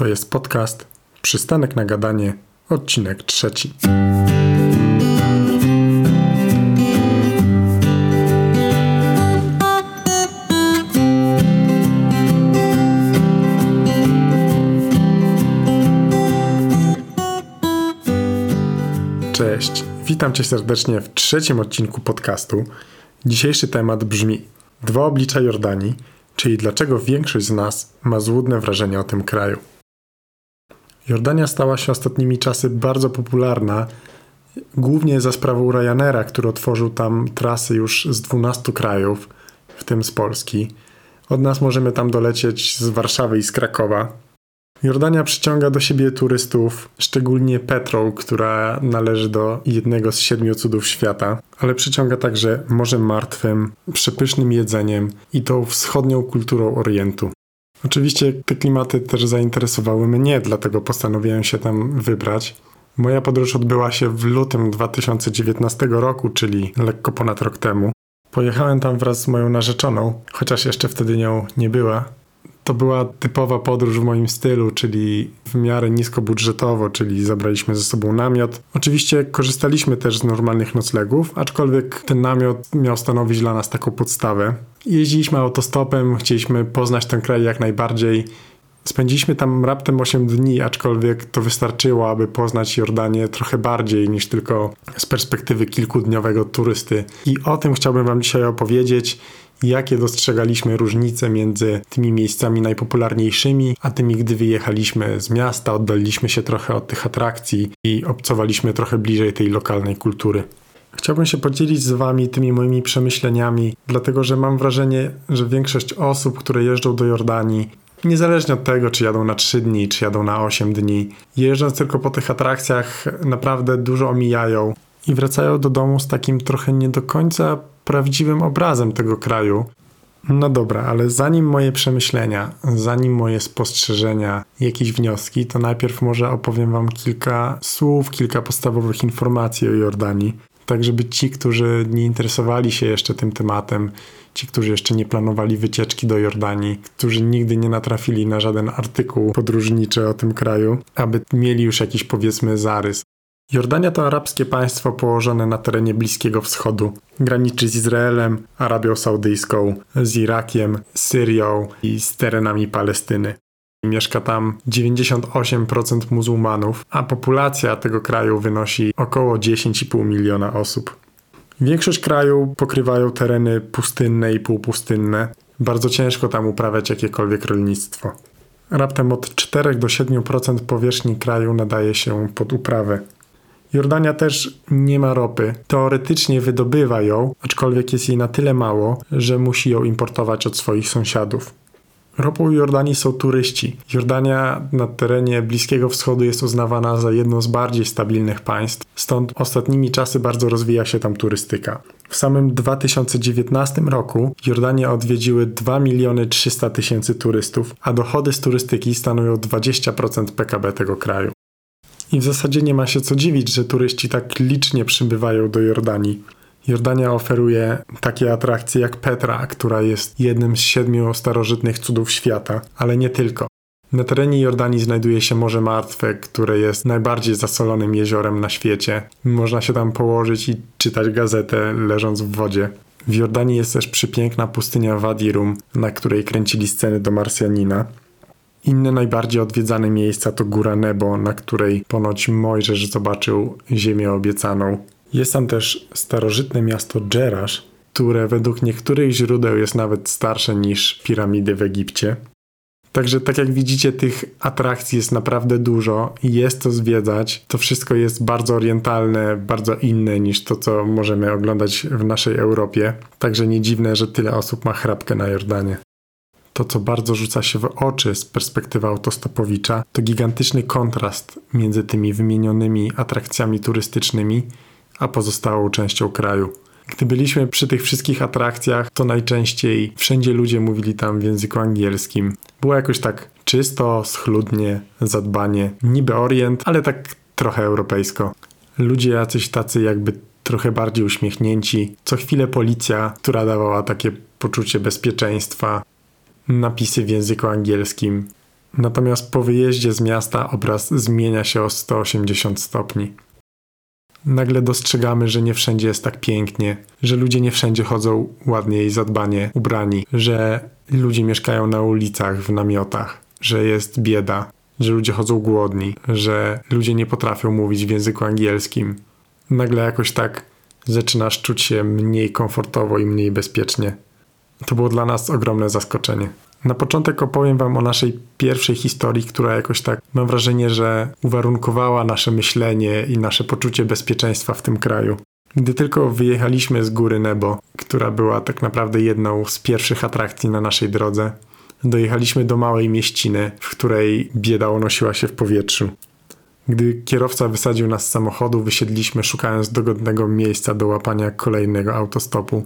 To jest podcast Przystanek na gadanie, odcinek trzeci. Cześć, witam Cię serdecznie w trzecim odcinku podcastu. Dzisiejszy temat brzmi Dwa oblicza Jordanii, czyli dlaczego większość z nas ma złudne wrażenie o tym kraju. Jordania stała się ostatnimi czasy bardzo popularna, głównie za sprawą Ryanaira, który otworzył tam trasy już z 12 krajów, w tym z Polski. Od nas możemy tam dolecieć z Warszawy i z Krakowa. Jordania przyciąga do siebie turystów, szczególnie Petrą, która należy do jednego z siedmiu cudów świata, ale przyciąga także Morzem Martwym, przepysznym jedzeniem i tą wschodnią kulturą Orientu. Oczywiście te klimaty też zainteresowały mnie, dlatego postanowiłem się tam wybrać. Moja podróż odbyła się w lutym 2019 roku, czyli lekko ponad rok temu. Pojechałem tam wraz z moją narzeczoną, chociaż jeszcze wtedy nią nie była. To była typowa podróż w moim stylu, czyli w miarę niskobudżetowo, czyli zabraliśmy ze sobą namiot. Oczywiście korzystaliśmy też z normalnych noclegów, aczkolwiek ten namiot miał stanowić dla nas taką podstawę. Jeździliśmy autostopem, chcieliśmy poznać ten kraj jak najbardziej. Spędziliśmy tam raptem 8 dni, aczkolwiek to wystarczyło, aby poznać Jordanię trochę bardziej niż tylko z perspektywy kilkudniowego turysty. I o tym chciałbym Wam dzisiaj opowiedzieć jakie dostrzegaliśmy różnice między tymi miejscami najpopularniejszymi, a tymi, gdy wyjechaliśmy z miasta, oddaliliśmy się trochę od tych atrakcji i obcowaliśmy trochę bliżej tej lokalnej kultury. Chciałbym się podzielić z Wami tymi moimi przemyśleniami, dlatego że mam wrażenie, że większość osób, które jeżdżą do Jordanii, niezależnie od tego, czy jadą na 3 dni, czy jadą na 8 dni, jeżdżąc tylko po tych atrakcjach, naprawdę dużo omijają i wracają do domu z takim trochę nie do końca prawdziwym obrazem tego kraju. No dobra, ale zanim moje przemyślenia, zanim moje spostrzeżenia, jakieś wnioski, to najpierw może opowiem Wam kilka słów, kilka podstawowych informacji o Jordanii, tak żeby ci, którzy nie interesowali się jeszcze tym tematem, ci, którzy jeszcze nie planowali wycieczki do Jordanii, którzy nigdy nie natrafili na żaden artykuł podróżniczy o tym kraju, aby mieli już jakiś powiedzmy zarys. Jordania to arabskie państwo położone na terenie Bliskiego Wschodu. Graniczy z Izraelem, Arabią Saudyjską, z Irakiem, Syrią i z terenami Palestyny. Mieszka tam 98% muzułmanów, a populacja tego kraju wynosi około 10,5 miliona osób. Większość kraju pokrywają tereny pustynne i półpustynne. Bardzo ciężko tam uprawiać jakiekolwiek rolnictwo. Raptem od 4 do 7% powierzchni kraju nadaje się pod uprawę. Jordania też nie ma ropy. Teoretycznie wydobywa ją, aczkolwiek jest jej na tyle mało, że musi ją importować od swoich sąsiadów. Ropą Jordanii są turyści. Jordania na terenie Bliskiego Wschodu jest uznawana za jedno z bardziej stabilnych państw, stąd ostatnimi czasy bardzo rozwija się tam turystyka. W samym 2019 roku Jordanię odwiedziły 2 miliony 300 tysięcy turystów, a dochody z turystyki stanowią 20% PKB tego kraju. I w zasadzie nie ma się co dziwić, że turyści tak licznie przybywają do Jordanii. Jordania oferuje takie atrakcje jak Petra, która jest jednym z siedmiu starożytnych cudów świata, ale nie tylko. Na terenie Jordanii znajduje się Morze Martwe, które jest najbardziej zasolonym jeziorem na świecie. Można się tam położyć i czytać gazetę leżąc w wodzie. W Jordanii jest też przepiękna pustynia Wadi Rum, na której kręcili sceny do Marsjanina. Inne najbardziej odwiedzane miejsca to Góra Nebo, na której ponoć Mojżesz zobaczył ziemię obiecaną. Jest tam też starożytne miasto Dżerasz, które według niektórych źródeł jest nawet starsze niż piramidy w Egipcie. Także tak jak widzicie, tych atrakcji jest naprawdę dużo i jest to zwiedzać. To wszystko jest bardzo orientalne, bardzo inne niż to, co możemy oglądać w naszej Europie. Także nie dziwne, że tyle osób ma chrapkę na Jordanie. To, co bardzo rzuca się w oczy z perspektywy autostopowicza, to gigantyczny kontrast między tymi wymienionymi atrakcjami turystycznymi, a pozostałą częścią kraju. Gdy byliśmy przy tych wszystkich atrakcjach, to najczęściej wszędzie ludzie mówili tam w języku angielskim. Było jakoś tak czysto, schludnie, zadbanie, niby orient, ale tak trochę europejsko. Ludzie jacyś tacy jakby trochę bardziej uśmiechnięci. Co chwilę policja, która dawała takie poczucie bezpieczeństwa napisy w języku angielskim. Natomiast po wyjeździe z miasta obraz zmienia się o 180 stopni. Nagle dostrzegamy, że nie wszędzie jest tak pięknie, że ludzie nie wszędzie chodzą ładnie i zadbanie ubrani, że ludzie mieszkają na ulicach w namiotach, że jest bieda, że ludzie chodzą głodni, że ludzie nie potrafią mówić w języku angielskim. Nagle jakoś tak zaczynasz czuć się mniej komfortowo i mniej bezpiecznie. To było dla nas ogromne zaskoczenie. Na początek opowiem Wam o naszej pierwszej historii, która jakoś tak mam wrażenie, że uwarunkowała nasze myślenie i nasze poczucie bezpieczeństwa w tym kraju. Gdy tylko wyjechaliśmy z góry Nebo, która była tak naprawdę jedną z pierwszych atrakcji na naszej drodze, dojechaliśmy do małej mieściny, w której bieda unosiła się w powietrzu. Gdy kierowca wysadził nas z samochodu, wysiedliśmy szukając dogodnego miejsca do łapania kolejnego autostopu.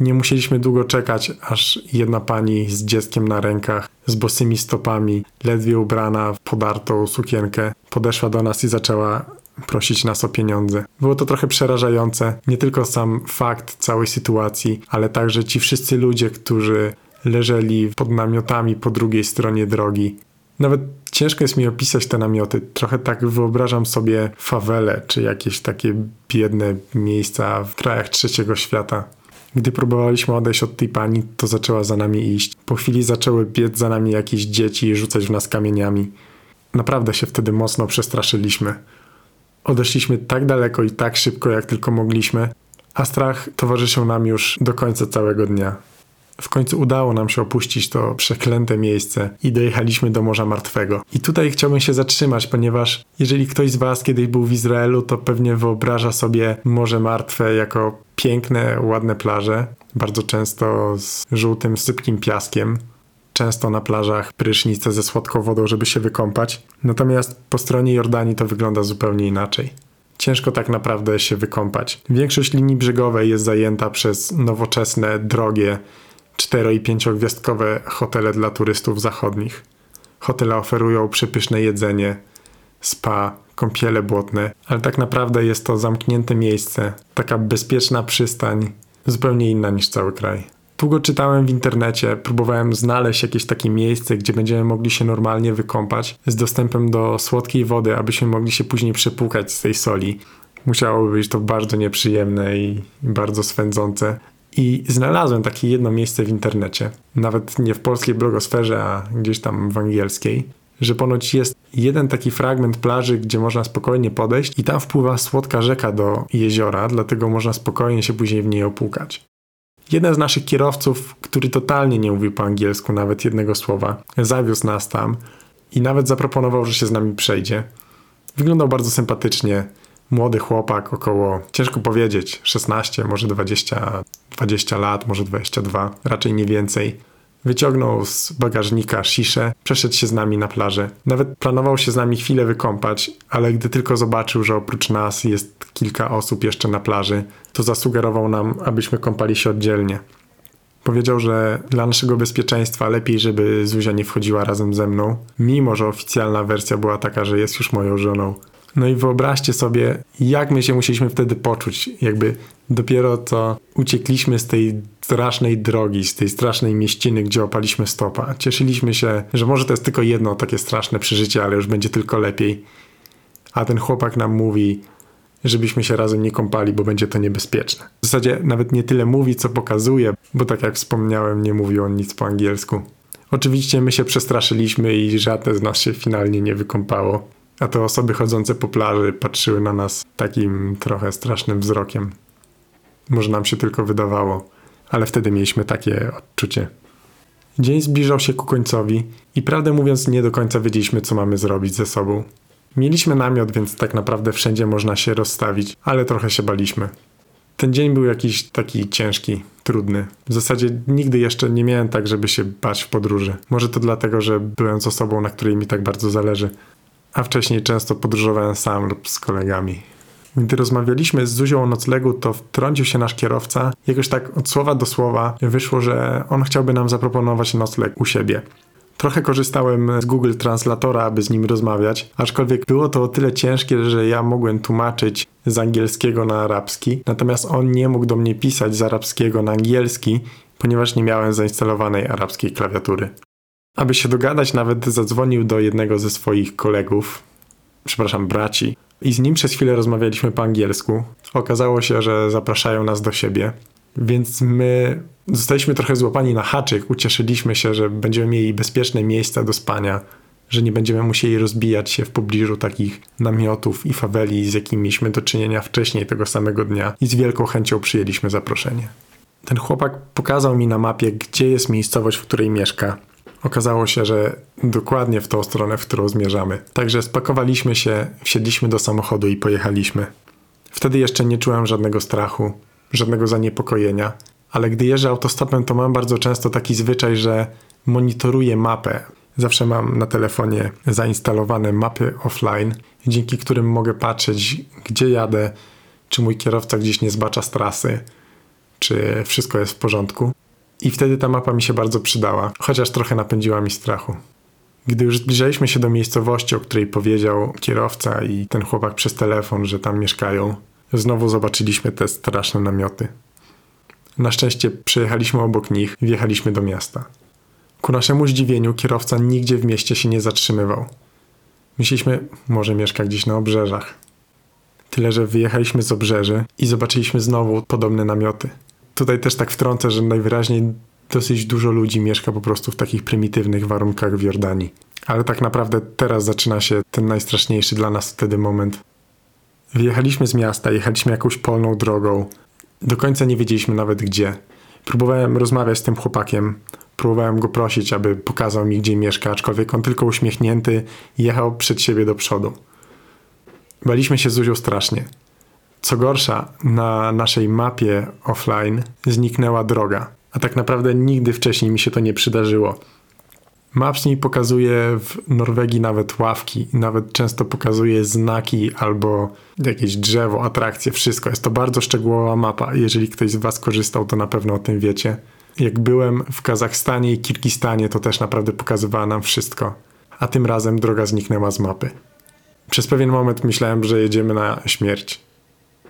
Nie musieliśmy długo czekać, aż jedna pani z dzieckiem na rękach, z bosymi stopami, ledwie ubrana w podartą sukienkę, podeszła do nas i zaczęła prosić nas o pieniądze. Było to trochę przerażające, nie tylko sam fakt całej sytuacji, ale także ci wszyscy ludzie, którzy leżeli pod namiotami po drugiej stronie drogi. Nawet ciężko jest mi opisać te namioty. Trochę tak wyobrażam sobie fawele, czy jakieś takie biedne miejsca w krajach trzeciego świata. Gdy próbowaliśmy odejść od tej pani, to zaczęła za nami iść. Po chwili zaczęły biec za nami jakieś dzieci i rzucać w nas kamieniami. Naprawdę się wtedy mocno przestraszyliśmy. Odeszliśmy tak daleko i tak szybko, jak tylko mogliśmy, a strach towarzyszył nam już do końca całego dnia. W końcu udało nam się opuścić to przeklęte miejsce i dojechaliśmy do Morza Martwego. I tutaj chciałbym się zatrzymać, ponieważ jeżeli ktoś z Was kiedyś był w Izraelu, to pewnie wyobraża sobie Morze Martwe jako piękne, ładne plaże, bardzo często z żółtym, sypkim piaskiem. Często na plażach prysznice ze słodką wodą, żeby się wykąpać. Natomiast po stronie Jordanii to wygląda zupełnie inaczej ciężko tak naprawdę się wykąpać. Większość linii brzegowej jest zajęta przez nowoczesne, drogie, cztero- i pięciogwiazdkowe hotele dla turystów zachodnich. Hotele oferują przepyszne jedzenie, spa, kąpiele błotne, ale tak naprawdę jest to zamknięte miejsce, taka bezpieczna przystań, zupełnie inna niż cały kraj. Długo czytałem w internecie, próbowałem znaleźć jakieś takie miejsce, gdzie będziemy mogli się normalnie wykąpać, z dostępem do słodkiej wody, abyśmy mogli się później przepłukać z tej soli. Musiałoby być to bardzo nieprzyjemne i bardzo swędzące. I znalazłem takie jedno miejsce w internecie, nawet nie w polskiej blogosferze, a gdzieś tam w angielskiej, że ponoć jest jeden taki fragment plaży, gdzie można spokojnie podejść i tam wpływa słodka rzeka do jeziora, dlatego można spokojnie się później w niej opłukać. Jeden z naszych kierowców, który totalnie nie mówił po angielsku nawet jednego słowa, zawiózł nas tam i nawet zaproponował, że się z nami przejdzie. Wyglądał bardzo sympatycznie, młody chłopak, około, ciężko powiedzieć, 16, może 20, 20 lat, może 22, raczej nie więcej. Wyciągnął z bagażnika sziszę, przeszedł się z nami na plażę. Nawet planował się z nami chwilę wykąpać, ale gdy tylko zobaczył, że oprócz nas jest kilka osób jeszcze na plaży, to zasugerował nam, abyśmy kąpali się oddzielnie. Powiedział, że dla naszego bezpieczeństwa lepiej, żeby Zuzia nie wchodziła razem ze mną, mimo że oficjalna wersja była taka, że jest już moją żoną. No i wyobraźcie sobie, jak my się musieliśmy wtedy poczuć, jakby dopiero co uciekliśmy z tej strasznej drogi, z tej strasznej mieściny, gdzie opaliśmy stopa. Cieszyliśmy się, że może to jest tylko jedno takie straszne przeżycie, ale już będzie tylko lepiej. A ten chłopak nam mówi, żebyśmy się razem nie kąpali, bo będzie to niebezpieczne. W zasadzie nawet nie tyle mówi, co pokazuje, bo tak jak wspomniałem, nie mówi on nic po angielsku. Oczywiście my się przestraszyliśmy i żadne z nas się finalnie nie wykąpało. A te osoby chodzące po plaży patrzyły na nas takim trochę strasznym wzrokiem. Może nam się tylko wydawało, ale wtedy mieliśmy takie odczucie. Dzień zbliżał się ku końcowi i prawdę mówiąc nie do końca wiedzieliśmy, co mamy zrobić ze sobą. Mieliśmy namiot, więc tak naprawdę wszędzie można się rozstawić, ale trochę się baliśmy. Ten dzień był jakiś taki ciężki, trudny. W zasadzie nigdy jeszcze nie miałem tak, żeby się bać w podróży. Może to dlatego, że byłem z osobą, na której mi tak bardzo zależy a wcześniej często podróżowałem sam lub z kolegami. Gdy rozmawialiśmy z Zuzią o noclegu, to wtrącił się nasz kierowca. Jakoś tak od słowa do słowa wyszło, że on chciałby nam zaproponować nocleg u siebie. Trochę korzystałem z Google Translatora, aby z nim rozmawiać, aczkolwiek było to o tyle ciężkie, że ja mogłem tłumaczyć z angielskiego na arabski, natomiast on nie mógł do mnie pisać z arabskiego na angielski, ponieważ nie miałem zainstalowanej arabskiej klawiatury. Aby się dogadać, nawet zadzwonił do jednego ze swoich kolegów, przepraszam, braci, i z nim przez chwilę rozmawialiśmy po angielsku. Okazało się, że zapraszają nas do siebie, więc my zostaliśmy trochę złapani na haczyk. Ucieszyliśmy się, że będziemy mieli bezpieczne miejsca do spania, że nie będziemy musieli rozbijać się w pobliżu takich namiotów i faweli, z jakimi mieliśmy do czynienia wcześniej tego samego dnia, i z wielką chęcią przyjęliśmy zaproszenie. Ten chłopak pokazał mi na mapie, gdzie jest miejscowość, w której mieszka. Okazało się, że dokładnie w tą stronę, w którą zmierzamy. Także spakowaliśmy się, wsiedliśmy do samochodu i pojechaliśmy. Wtedy jeszcze nie czułem żadnego strachu, żadnego zaniepokojenia, ale gdy jeżdżę autostopem, to mam bardzo często taki zwyczaj, że monitoruję mapę. Zawsze mam na telefonie zainstalowane mapy offline, dzięki którym mogę patrzeć, gdzie jadę, czy mój kierowca gdzieś nie zbacza z trasy, czy wszystko jest w porządku. I wtedy ta mapa mi się bardzo przydała, chociaż trochę napędziła mi strachu. Gdy już zbliżaliśmy się do miejscowości, o której powiedział kierowca i ten chłopak przez telefon, że tam mieszkają, znowu zobaczyliśmy te straszne namioty. Na szczęście przejechaliśmy obok nich i wjechaliśmy do miasta. Ku naszemu zdziwieniu kierowca nigdzie w mieście się nie zatrzymywał. Myśleliśmy, może mieszka gdzieś na obrzeżach. Tyle, że wyjechaliśmy z obrzeży i zobaczyliśmy znowu podobne namioty. Tutaj też tak wtrącę, że najwyraźniej dosyć dużo ludzi mieszka po prostu w takich prymitywnych warunkach w Jordanii. Ale tak naprawdę teraz zaczyna się ten najstraszniejszy dla nas wtedy moment. Wyjechaliśmy z miasta, jechaliśmy jakąś polną drogą. Do końca nie wiedzieliśmy nawet gdzie. Próbowałem rozmawiać z tym chłopakiem, próbowałem go prosić, aby pokazał mi, gdzie mieszka, aczkolwiek on tylko uśmiechnięty jechał przed siebie do przodu. Baliśmy się Zuzią strasznie. Co gorsza, na naszej mapie offline zniknęła droga, a tak naprawdę nigdy wcześniej mi się to nie przydarzyło. Maps mi pokazuje w Norwegii nawet ławki, nawet często pokazuje znaki albo jakieś drzewo, atrakcje, wszystko. Jest to bardzo szczegółowa mapa. Jeżeli ktoś z Was korzystał, to na pewno o tym wiecie. Jak byłem w Kazachstanie i Kirgistanie, to też naprawdę pokazywała nam wszystko. A tym razem droga zniknęła z mapy. Przez pewien moment myślałem, że jedziemy na śmierć.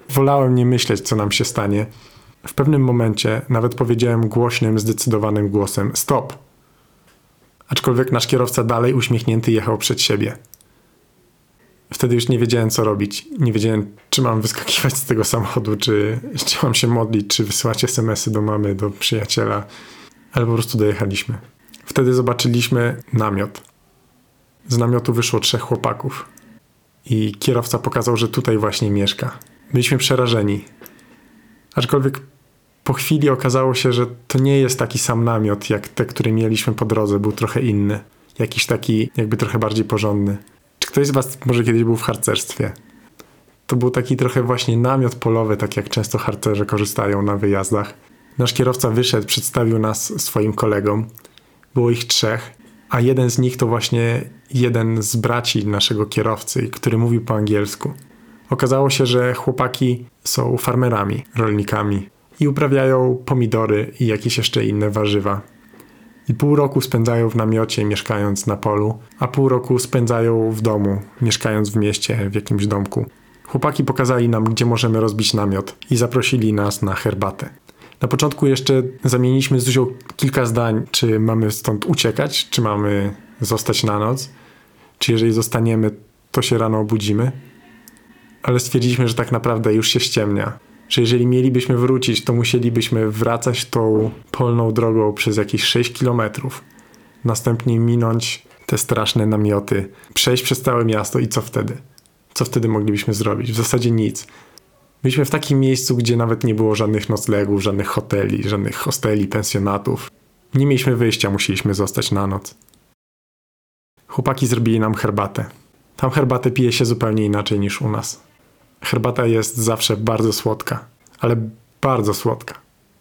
Wolałem nie myśleć, co nam się stanie. W pewnym momencie nawet powiedziałem głośnym, zdecydowanym głosem: Stop! Aczkolwiek nasz kierowca dalej uśmiechnięty jechał przed siebie. Wtedy już nie wiedziałem, co robić. Nie wiedziałem, czy mam wyskakiwać z tego samochodu, czy, czy mam się modlić, czy wysyłać SMS-y do mamy, do przyjaciela, ale po prostu dojechaliśmy. Wtedy zobaczyliśmy namiot. Z namiotu wyszło trzech chłopaków. I kierowca pokazał, że tutaj właśnie mieszka. Byliśmy przerażeni. Aczkolwiek po chwili okazało się, że to nie jest taki sam namiot, jak te, które mieliśmy po drodze. Był trochę inny. Jakiś taki, jakby trochę bardziej porządny. Czy ktoś z Was może kiedyś był w harcerstwie? To był taki trochę właśnie namiot polowy, tak jak często harcerze korzystają na wyjazdach. Nasz kierowca wyszedł, przedstawił nas swoim kolegom. Było ich trzech, a jeden z nich to właśnie jeden z braci naszego kierowcy, który mówił po angielsku. Okazało się, że chłopaki są farmerami, rolnikami i uprawiają pomidory i jakieś jeszcze inne warzywa. I pół roku spędzają w namiocie, mieszkając na polu, a pół roku spędzają w domu, mieszkając w mieście, w jakimś domku. Chłopaki pokazali nam, gdzie możemy rozbić namiot i zaprosili nas na herbatę. Na początku jeszcze zamieniliśmy z Zuzią kilka zdań, czy mamy stąd uciekać, czy mamy zostać na noc, czy jeżeli zostaniemy, to się rano obudzimy. Ale stwierdziliśmy, że tak naprawdę już się ściemnia. Że jeżeli mielibyśmy wrócić, to musielibyśmy wracać tą polną drogą przez jakieś 6 kilometrów. Następnie minąć te straszne namioty, przejść przez całe miasto i co wtedy? Co wtedy moglibyśmy zrobić? W zasadzie nic. Byliśmy w takim miejscu, gdzie nawet nie było żadnych noclegów, żadnych hoteli, żadnych hosteli, pensjonatów. Nie mieliśmy wyjścia, musieliśmy zostać na noc. Chłopaki zrobili nam herbatę. Tam herbatę pije się zupełnie inaczej niż u nas. Herbata jest zawsze bardzo słodka, ale bardzo słodka.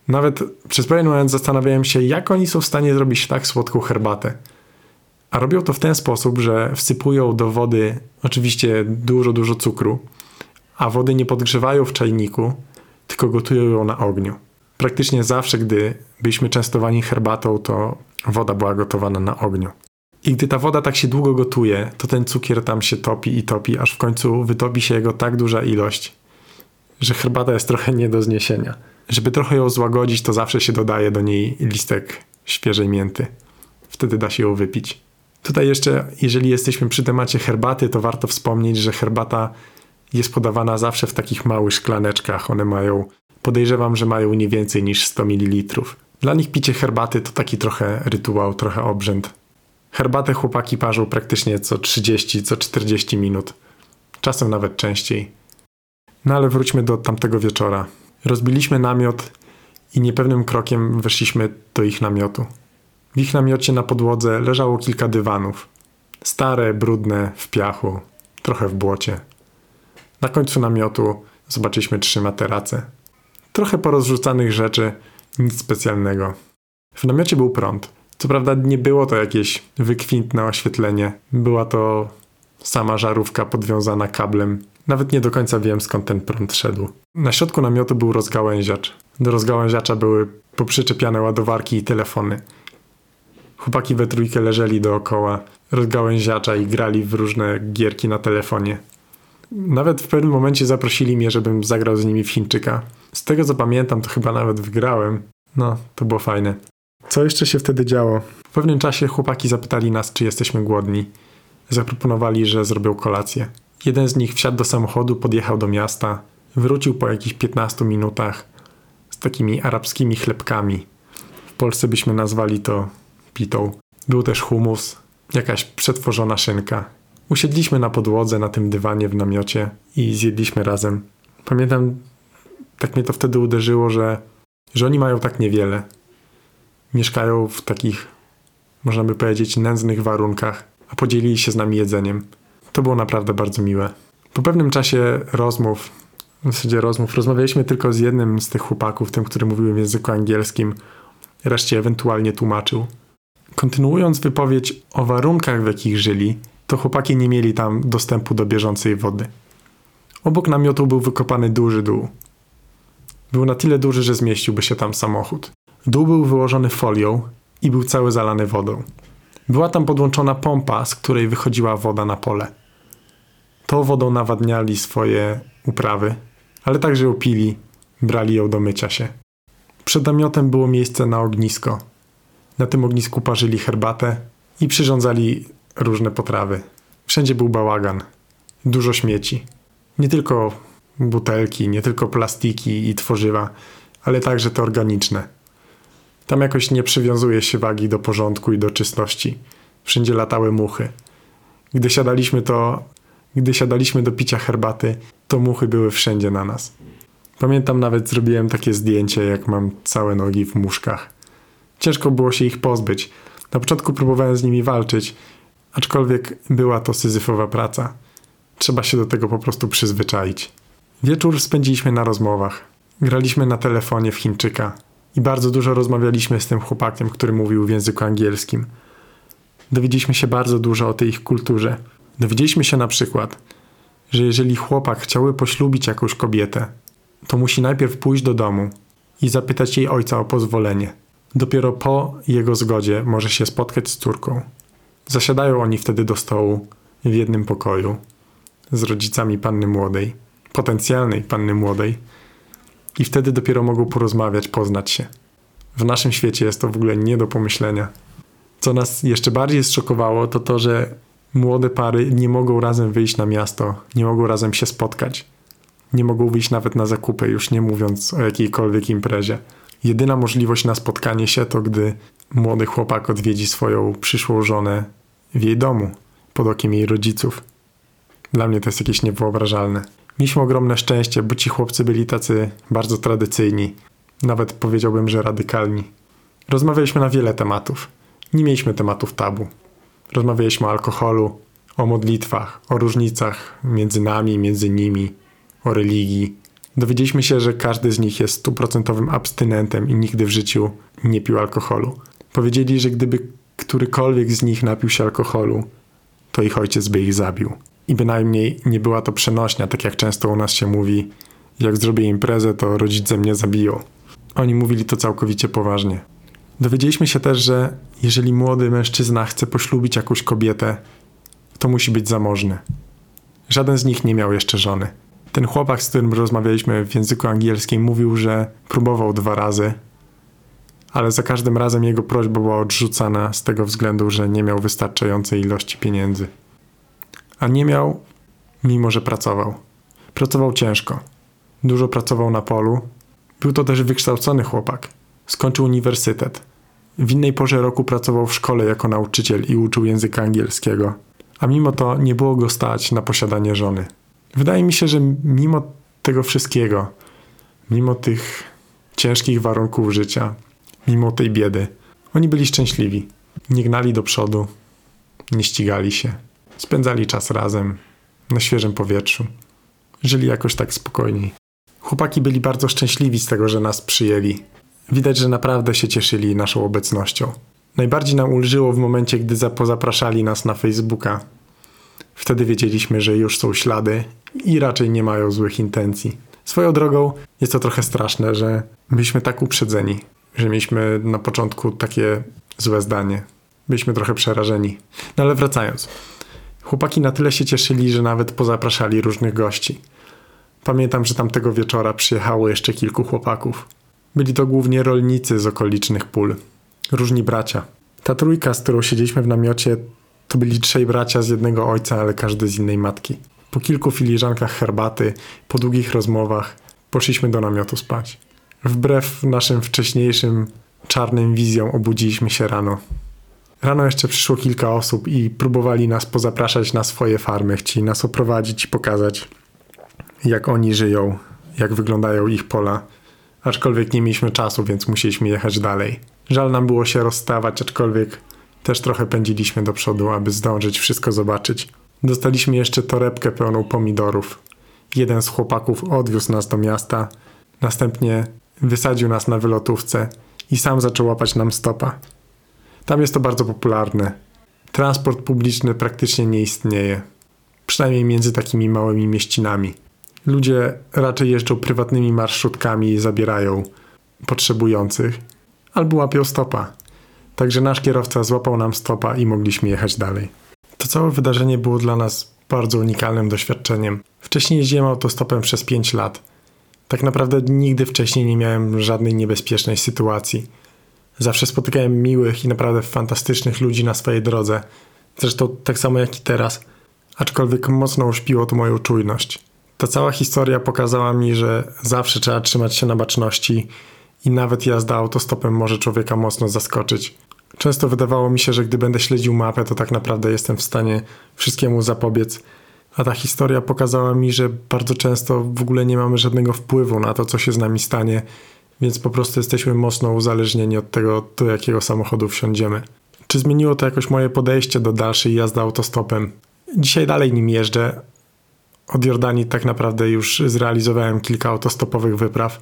Nawet przez pewien moment zastanawiałem się, jak oni są w stanie zrobić tak słodką herbatę. A robią to w ten sposób, że wsypują do wody oczywiście dużo, dużo cukru, a wody nie podgrzewają w czajniku, tylko gotują ją na ogniu. Praktycznie zawsze, gdy byliśmy częstowani herbatą, to woda była gotowana na ogniu. I gdy ta woda tak się długo gotuje, to ten cukier tam się topi i topi, aż w końcu wytopi się jego tak duża ilość, że herbata jest trochę nie do zniesienia. Żeby trochę ją złagodzić, to zawsze się dodaje do niej listek świeżej mięty. wtedy da się ją wypić. Tutaj jeszcze, jeżeli jesteśmy przy temacie herbaty, to warto wspomnieć, że herbata jest podawana zawsze w takich małych szklaneczkach. One mają, podejrzewam, że mają nie więcej niż 100 ml. Dla nich picie herbaty to taki trochę rytuał, trochę obrzęd. Herbatę chłopaki parzą praktycznie co 30, co 40 minut. Czasem nawet częściej. No ale wróćmy do tamtego wieczora. Rozbiliśmy namiot i niepewnym krokiem weszliśmy do ich namiotu. W ich namiocie na podłodze leżało kilka dywanów. Stare, brudne, w piachu, trochę w błocie. Na końcu namiotu zobaczyliśmy trzy materace. Trochę porozrzucanych rzeczy, nic specjalnego. W namiocie był prąd. Co prawda nie było to jakieś wykwintne oświetlenie. Była to sama żarówka podwiązana kablem. Nawet nie do końca wiem skąd ten prąd szedł. Na środku namiotu był rozgałęziacz. Do rozgałęziacza były poprzyczepiane ładowarki i telefony. Chłopaki we trójkę leżeli dookoła rozgałęziacza i grali w różne gierki na telefonie. Nawet w pewnym momencie zaprosili mnie, żebym zagrał z nimi w Chińczyka. Z tego co pamiętam, to chyba nawet wygrałem. No, to było fajne. Co jeszcze się wtedy działo? W pewnym czasie chłopaki zapytali nas, czy jesteśmy głodni. Zaproponowali, że zrobią kolację. Jeden z nich wsiadł do samochodu, podjechał do miasta, wrócił po jakichś 15 minutach z takimi arabskimi chlebkami. W Polsce byśmy nazwali to pitą. Był też humus, jakaś przetworzona szynka. Usiedliśmy na podłodze, na tym dywanie w namiocie i zjedliśmy razem. Pamiętam, tak mnie to wtedy uderzyło, że, że oni mają tak niewiele. Mieszkają w takich, można by powiedzieć, nędznych warunkach, a podzielili się z nami jedzeniem. To było naprawdę bardzo miłe. Po pewnym czasie rozmów, w zasadzie rozmów, rozmawialiśmy tylko z jednym z tych chłopaków, tym, który mówił w języku angielskim, reszcie ewentualnie tłumaczył. Kontynuując wypowiedź o warunkach, w jakich żyli, to chłopaki nie mieli tam dostępu do bieżącej wody. Obok namiotu był wykopany duży dół. Był na tyle duży, że zmieściłby się tam samochód. Dół był wyłożony folią i był cały zalany wodą. Była tam podłączona pompa, z której wychodziła woda na pole. Tą wodą nawadniali swoje uprawy, ale także ją pili, brali ją do mycia się. Przed namiotem było miejsce na ognisko. Na tym ognisku parzyli herbatę i przyrządzali różne potrawy. Wszędzie był bałagan, dużo śmieci. Nie tylko butelki, nie tylko plastiki i tworzywa, ale także te organiczne. Tam jakoś nie przywiązuje się wagi do porządku i do czystości. Wszędzie latały muchy. Gdy siadaliśmy to, gdy siadaliśmy do picia herbaty, to muchy były wszędzie na nas. Pamiętam nawet zrobiłem takie zdjęcie, jak mam całe nogi w muszkach. Ciężko było się ich pozbyć. Na początku próbowałem z nimi walczyć, aczkolwiek była to syzyfowa praca. Trzeba się do tego po prostu przyzwyczaić. Wieczór spędziliśmy na rozmowach. Graliśmy na telefonie w Chińczyka i bardzo dużo rozmawialiśmy z tym chłopakiem, który mówił w języku angielskim. Dowiedzieliśmy się bardzo dużo o tej ich kulturze. Dowiedzieliśmy się na przykład, że jeżeli chłopak chciałby poślubić jakąś kobietę, to musi najpierw pójść do domu i zapytać jej ojca o pozwolenie. Dopiero po jego zgodzie może się spotkać z córką. Zasiadają oni wtedy do stołu w jednym pokoju z rodzicami panny młodej, potencjalnej panny młodej, i wtedy dopiero mogą porozmawiać, poznać się. W naszym świecie jest to w ogóle nie do pomyślenia. Co nas jeszcze bardziej zszokowało, to to, że młode pary nie mogą razem wyjść na miasto, nie mogą razem się spotkać. Nie mogą wyjść nawet na zakupy, już nie mówiąc o jakiejkolwiek imprezie. Jedyna możliwość na spotkanie się to, gdy młody chłopak odwiedzi swoją przyszłą żonę w jej domu, pod okiem jej rodziców. Dla mnie to jest jakieś niewyobrażalne. Mieliśmy ogromne szczęście, bo ci chłopcy byli tacy bardzo tradycyjni, nawet powiedziałbym, że radykalni. Rozmawialiśmy na wiele tematów. Nie mieliśmy tematów tabu. Rozmawialiśmy o alkoholu, o modlitwach, o różnicach między nami, między nimi, o religii. Dowiedzieliśmy się, że każdy z nich jest stuprocentowym abstynentem i nigdy w życiu nie pił alkoholu. Powiedzieli, że gdyby którykolwiek z nich napił się alkoholu, to ich ojciec by ich zabił. I bynajmniej nie była to przenośnia, tak jak często u nas się mówi, jak zrobię imprezę, to rodzice mnie zabiją. Oni mówili to całkowicie poważnie. Dowiedzieliśmy się też, że jeżeli młody mężczyzna chce poślubić jakąś kobietę, to musi być zamożny. Żaden z nich nie miał jeszcze żony. Ten chłopak, z którym rozmawialiśmy w języku angielskim, mówił, że próbował dwa razy, ale za każdym razem jego prośba była odrzucana z tego względu, że nie miał wystarczającej ilości pieniędzy. A nie miał, mimo że pracował. Pracował ciężko. Dużo pracował na polu. Był to też wykształcony chłopak. Skończył uniwersytet. W innej porze roku pracował w szkole jako nauczyciel i uczył języka angielskiego. A mimo to nie było go stać na posiadanie żony. Wydaje mi się, że mimo tego wszystkiego, mimo tych ciężkich warunków życia, mimo tej biedy, oni byli szczęśliwi. Nie gnali do przodu, nie ścigali się, spędzali czas razem, na świeżym powietrzu. Żyli jakoś tak spokojniej. Chłopaki byli bardzo szczęśliwi z tego, że nas przyjęli. Widać, że naprawdę się cieszyli naszą obecnością. Najbardziej nam ulżyło w momencie, gdy pozapraszali nas na Facebooka. Wtedy wiedzieliśmy, że już są ślady i raczej nie mają złych intencji. Swoją drogą jest to trochę straszne, że byliśmy tak uprzedzeni, że mieliśmy na początku takie złe zdanie. Byliśmy trochę przerażeni. No ale wracając. Chłopaki na tyle się cieszyli, że nawet pozapraszali różnych gości. Pamiętam, że tamtego wieczora przyjechało jeszcze kilku chłopaków. Byli to głównie rolnicy z okolicznych pól. Różni bracia. Ta trójka, z którą siedzieliśmy w namiocie, to byli trzej bracia z jednego ojca, ale każdy z innej matki. Po kilku filiżankach herbaty, po długich rozmowach, poszliśmy do namiotu spać. Wbrew naszym wcześniejszym czarnym wizjom obudziliśmy się rano. Rano jeszcze przyszło kilka osób i próbowali nas pozapraszać na swoje farmy, chcieli nas oprowadzić i pokazać, jak oni żyją, jak wyglądają ich pola. Aczkolwiek nie mieliśmy czasu, więc musieliśmy jechać dalej. Żal nam było się rozstawać, aczkolwiek też trochę pędziliśmy do przodu, aby zdążyć wszystko zobaczyć. Dostaliśmy jeszcze torebkę pełną pomidorów. Jeden z chłopaków odwiózł nas do miasta, następnie wysadził nas na wylotówce i sam zaczął łapać nam stopa. Tam jest to bardzo popularne. Transport publiczny praktycznie nie istnieje, przynajmniej między takimi małymi mieścinami. Ludzie raczej jeżdżą prywatnymi marszutkami i zabierają potrzebujących, albo łapią stopa. Także nasz kierowca złapał nam stopa i mogliśmy jechać dalej. To całe wydarzenie było dla nas bardzo unikalnym doświadczeniem. Wcześniej jeździłem autostopem przez 5 lat. Tak naprawdę nigdy wcześniej nie miałem żadnej niebezpiecznej sytuacji. Zawsze spotykałem miłych i naprawdę fantastycznych ludzi na swojej drodze. Zresztą tak samo jak i teraz. Aczkolwiek mocno uśpiło to moją czujność. Ta cała historia pokazała mi, że zawsze trzeba trzymać się na baczności i nawet jazda autostopem może człowieka mocno zaskoczyć. Często wydawało mi się, że gdy będę śledził mapę, to tak naprawdę jestem w stanie wszystkiemu zapobiec. A ta historia pokazała mi, że bardzo często w ogóle nie mamy żadnego wpływu na to, co się z nami stanie, więc po prostu jesteśmy mocno uzależnieni od tego, do jakiego samochodu wsiądziemy. Czy zmieniło to jakoś moje podejście do dalszej jazdy autostopem? Dzisiaj dalej nim jeżdżę. Od Jordanii tak naprawdę już zrealizowałem kilka autostopowych wypraw,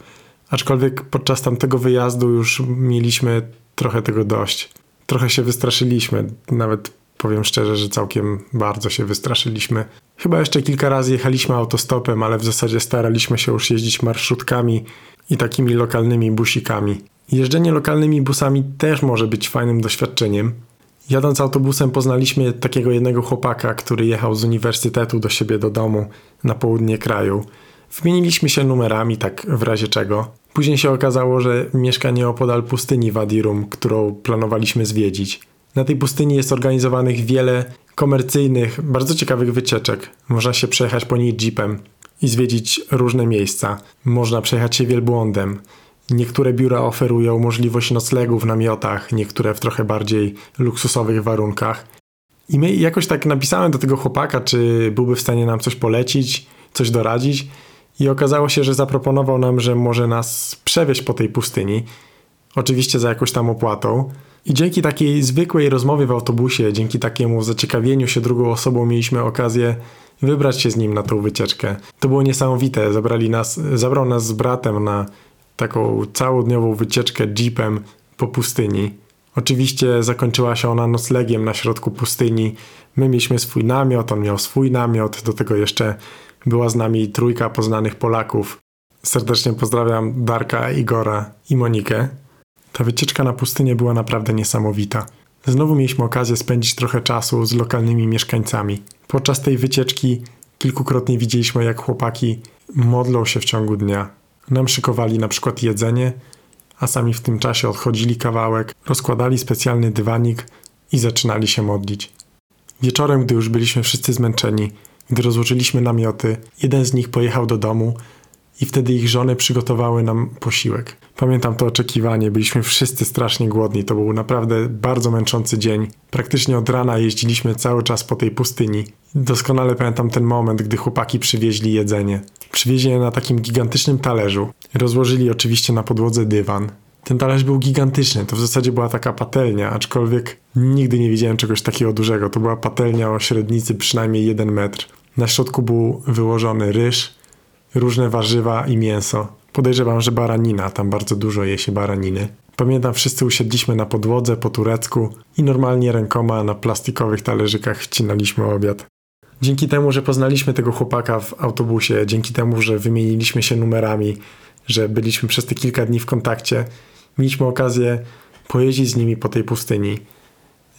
aczkolwiek podczas tamtego wyjazdu już mieliśmy trochę tego dość. Trochę się wystraszyliśmy, nawet powiem szczerze, że całkiem bardzo się wystraszyliśmy. Chyba jeszcze kilka razy jechaliśmy autostopem, ale w zasadzie staraliśmy się już jeździć marszutkami i takimi lokalnymi busikami. Jeżdżenie lokalnymi busami też może być fajnym doświadczeniem. Jadąc autobusem poznaliśmy takiego jednego chłopaka, który jechał z uniwersytetu do siebie do domu na południe kraju. Wymieniliśmy się numerami, tak w razie czego. Później się okazało, że mieszka nieopodal pustyni Wadirum, którą planowaliśmy zwiedzić. Na tej pustyni jest organizowanych wiele komercyjnych, bardzo ciekawych wycieczek. Można się przejechać po niej jeepem i zwiedzić różne miejsca. Można przejechać się wielbłądem. Niektóre biura oferują możliwość noclegu w namiotach, niektóre w trochę bardziej luksusowych warunkach. I my jakoś tak napisałem do tego chłopaka, czy byłby w stanie nam coś polecić, coś doradzić. I okazało się, że zaproponował nam, że może nas przewieźć po tej pustyni. Oczywiście za jakąś tam opłatą. I dzięki takiej zwykłej rozmowie w autobusie, dzięki takiemu zaciekawieniu się drugą osobą, mieliśmy okazję wybrać się z nim na tą wycieczkę. To było niesamowite. Zabrali nas, zabrał nas z bratem na taką całodniową wycieczkę jeepem po pustyni. Oczywiście zakończyła się ona noclegiem na środku pustyni. My mieliśmy swój namiot, on miał swój namiot, do tego jeszcze była z nami trójka poznanych Polaków. Serdecznie pozdrawiam Darka, Igora i Monikę. Ta wycieczka na pustynię była naprawdę niesamowita. Znowu mieliśmy okazję spędzić trochę czasu z lokalnymi mieszkańcami. Podczas tej wycieczki kilkukrotnie widzieliśmy, jak chłopaki modlą się w ciągu dnia. Nam szykowali na przykład jedzenie, a sami w tym czasie odchodzili kawałek, rozkładali specjalny dywanik i zaczynali się modlić. Wieczorem, gdy już byliśmy wszyscy zmęczeni, gdy rozłożyliśmy namioty, jeden z nich pojechał do domu i wtedy ich żony przygotowały nam posiłek. Pamiętam to oczekiwanie, byliśmy wszyscy strasznie głodni, to był naprawdę bardzo męczący dzień. Praktycznie od rana jeździliśmy cały czas po tej pustyni. Doskonale pamiętam ten moment, gdy chłopaki przywieźli jedzenie. Przywieźli je na takim gigantycznym talerzu. Rozłożyli oczywiście na podłodze dywan. Ten talerz był gigantyczny, to w zasadzie była taka patelnia, aczkolwiek nigdy nie widziałem czegoś takiego dużego. To była patelnia o średnicy przynajmniej 1 metr. Na środku był wyłożony ryż, różne warzywa i mięso. Podejrzewam, że baranina, tam bardzo dużo je się baraniny. Pamiętam, wszyscy usiedliśmy na podłodze po turecku i normalnie rękoma na plastikowych talerzykach wcinaliśmy obiad. Dzięki temu, że poznaliśmy tego chłopaka w autobusie, dzięki temu, że wymieniliśmy się numerami, że byliśmy przez te kilka dni w kontakcie, mieliśmy okazję pojeździć z nimi po tej pustyni.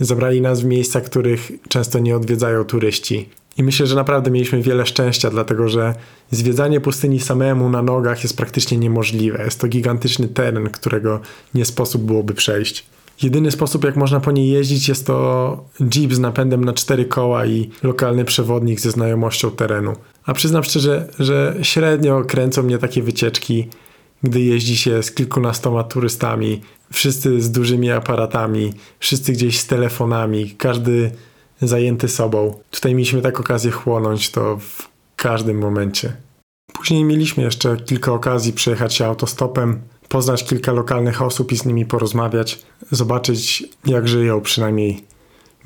Zabrali nas w miejsca, których często nie odwiedzają turyści. I myślę, że naprawdę mieliśmy wiele szczęścia, dlatego że zwiedzanie pustyni samemu na nogach jest praktycznie niemożliwe. Jest to gigantyczny teren, którego nie sposób byłoby przejść. Jedyny sposób, jak można po niej jeździć, jest to jeep z napędem na cztery koła i lokalny przewodnik ze znajomością terenu. A przyznam szczerze, że średnio kręcą mnie takie wycieczki, gdy jeździ się z kilkunastoma turystami, wszyscy z dużymi aparatami, wszyscy gdzieś z telefonami, każdy zajęty sobą. Tutaj mieliśmy tak okazję chłonąć to w każdym momencie. Później mieliśmy jeszcze kilka okazji przejechać się autostopem, poznać kilka lokalnych osób i z nimi porozmawiać, zobaczyć jak żyją, przynajmniej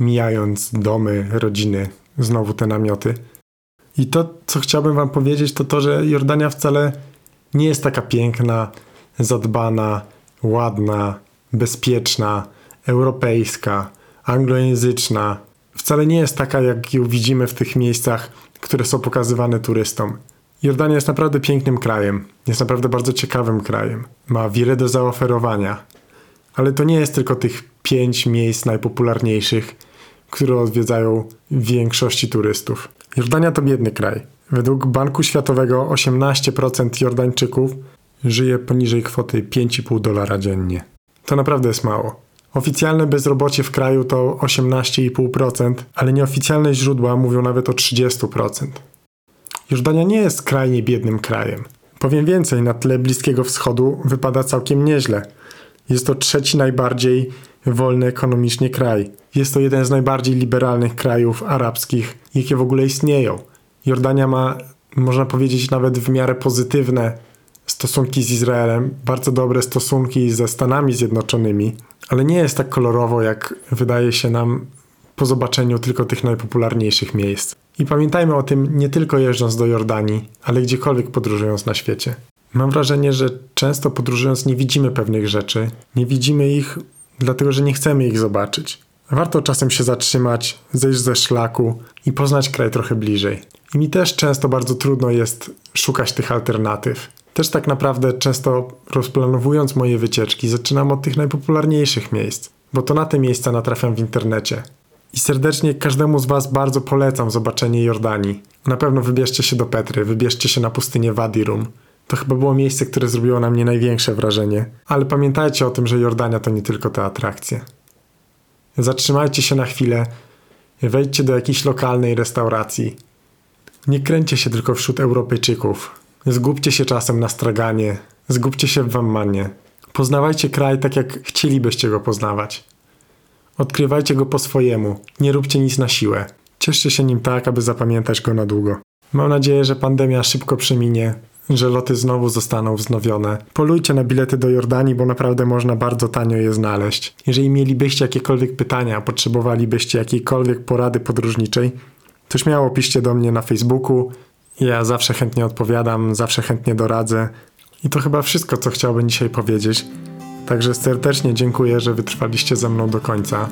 mijając domy, rodziny, znowu te namioty. I to, co chciałbym Wam powiedzieć, to to, że Jordania wcale nie jest taka piękna, zadbana, ładna, bezpieczna, europejska, anglojęzyczna. Wcale nie jest taka, jak ją widzimy w tych miejscach, które są pokazywane turystom. Jordania jest naprawdę pięknym krajem, jest naprawdę bardzo ciekawym krajem. Ma wiele do zaoferowania. Ale to nie jest tylko tych pięć miejsc najpopularniejszych, które odwiedzają większości turystów. Jordania to biedny kraj. Według Banku Światowego 18% Jordańczyków żyje poniżej kwoty 5,5 dolara dziennie. To naprawdę jest mało. Oficjalne bezrobocie w kraju to 18,5%, ale nieoficjalne źródła mówią nawet o 30%. Jordania nie jest skrajnie biednym krajem. Powiem więcej, na tle Bliskiego Wschodu wypada całkiem nieźle. Jest to trzeci najbardziej wolny ekonomicznie kraj. Jest to jeden z najbardziej liberalnych krajów arabskich, jakie w ogóle istnieją. Jordania ma, można powiedzieć, nawet w miarę pozytywne stosunki z Izraelem, bardzo dobre stosunki ze Stanami Zjednoczonymi, ale nie jest tak kolorowo, jak wydaje się nam po zobaczeniu tylko tych najpopularniejszych miejsc. I pamiętajmy o tym nie tylko jeżdżąc do Jordanii, ale gdziekolwiek podróżując na świecie. Mam wrażenie, że często podróżując nie widzimy pewnych rzeczy, nie widzimy ich dlatego, że nie chcemy ich zobaczyć. Warto czasem się zatrzymać, zejść ze szlaku i poznać kraj trochę bliżej. I mi też często bardzo trudno jest szukać tych alternatyw. Też tak naprawdę często rozplanowując moje wycieczki, zaczynam od tych najpopularniejszych miejsc, bo to na te miejsca natrafiam w internecie. I serdecznie każdemu z Was bardzo polecam zobaczenie Jordanii. Na pewno wybierzcie się do Petry, wybierzcie się na pustynię Wadi Rum. To chyba było miejsce, które zrobiło na mnie największe wrażenie. Ale pamiętajcie o tym, że Jordania to nie tylko te atrakcje. Zatrzymajcie się na chwilę, wejdźcie do jakiejś lokalnej restauracji. Nie kręćcie się tylko wśród Europejczyków. Zgubcie się czasem na straganie, zgubcie się w Wammanie. Poznawajcie kraj tak, jak chcielibyście go poznawać. Odkrywajcie go po swojemu, nie róbcie nic na siłę. Cieszcie się nim tak, aby zapamiętać go na długo. Mam nadzieję, że pandemia szybko przeminie, że loty znowu zostaną wznowione. Polujcie na bilety do Jordanii, bo naprawdę można bardzo tanio je znaleźć. Jeżeli mielibyście jakiekolwiek pytania, potrzebowalibyście jakiejkolwiek porady podróżniczej, to śmiało piszcie do mnie na Facebooku. Ja zawsze chętnie odpowiadam, zawsze chętnie doradzę. I to chyba wszystko, co chciałbym dzisiaj powiedzieć. Także serdecznie dziękuję, że wytrwaliście ze mną do końca.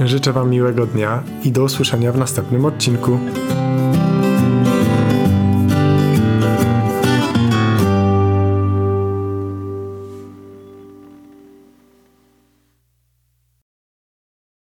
Życzę Wam miłego dnia i do usłyszenia w następnym odcinku.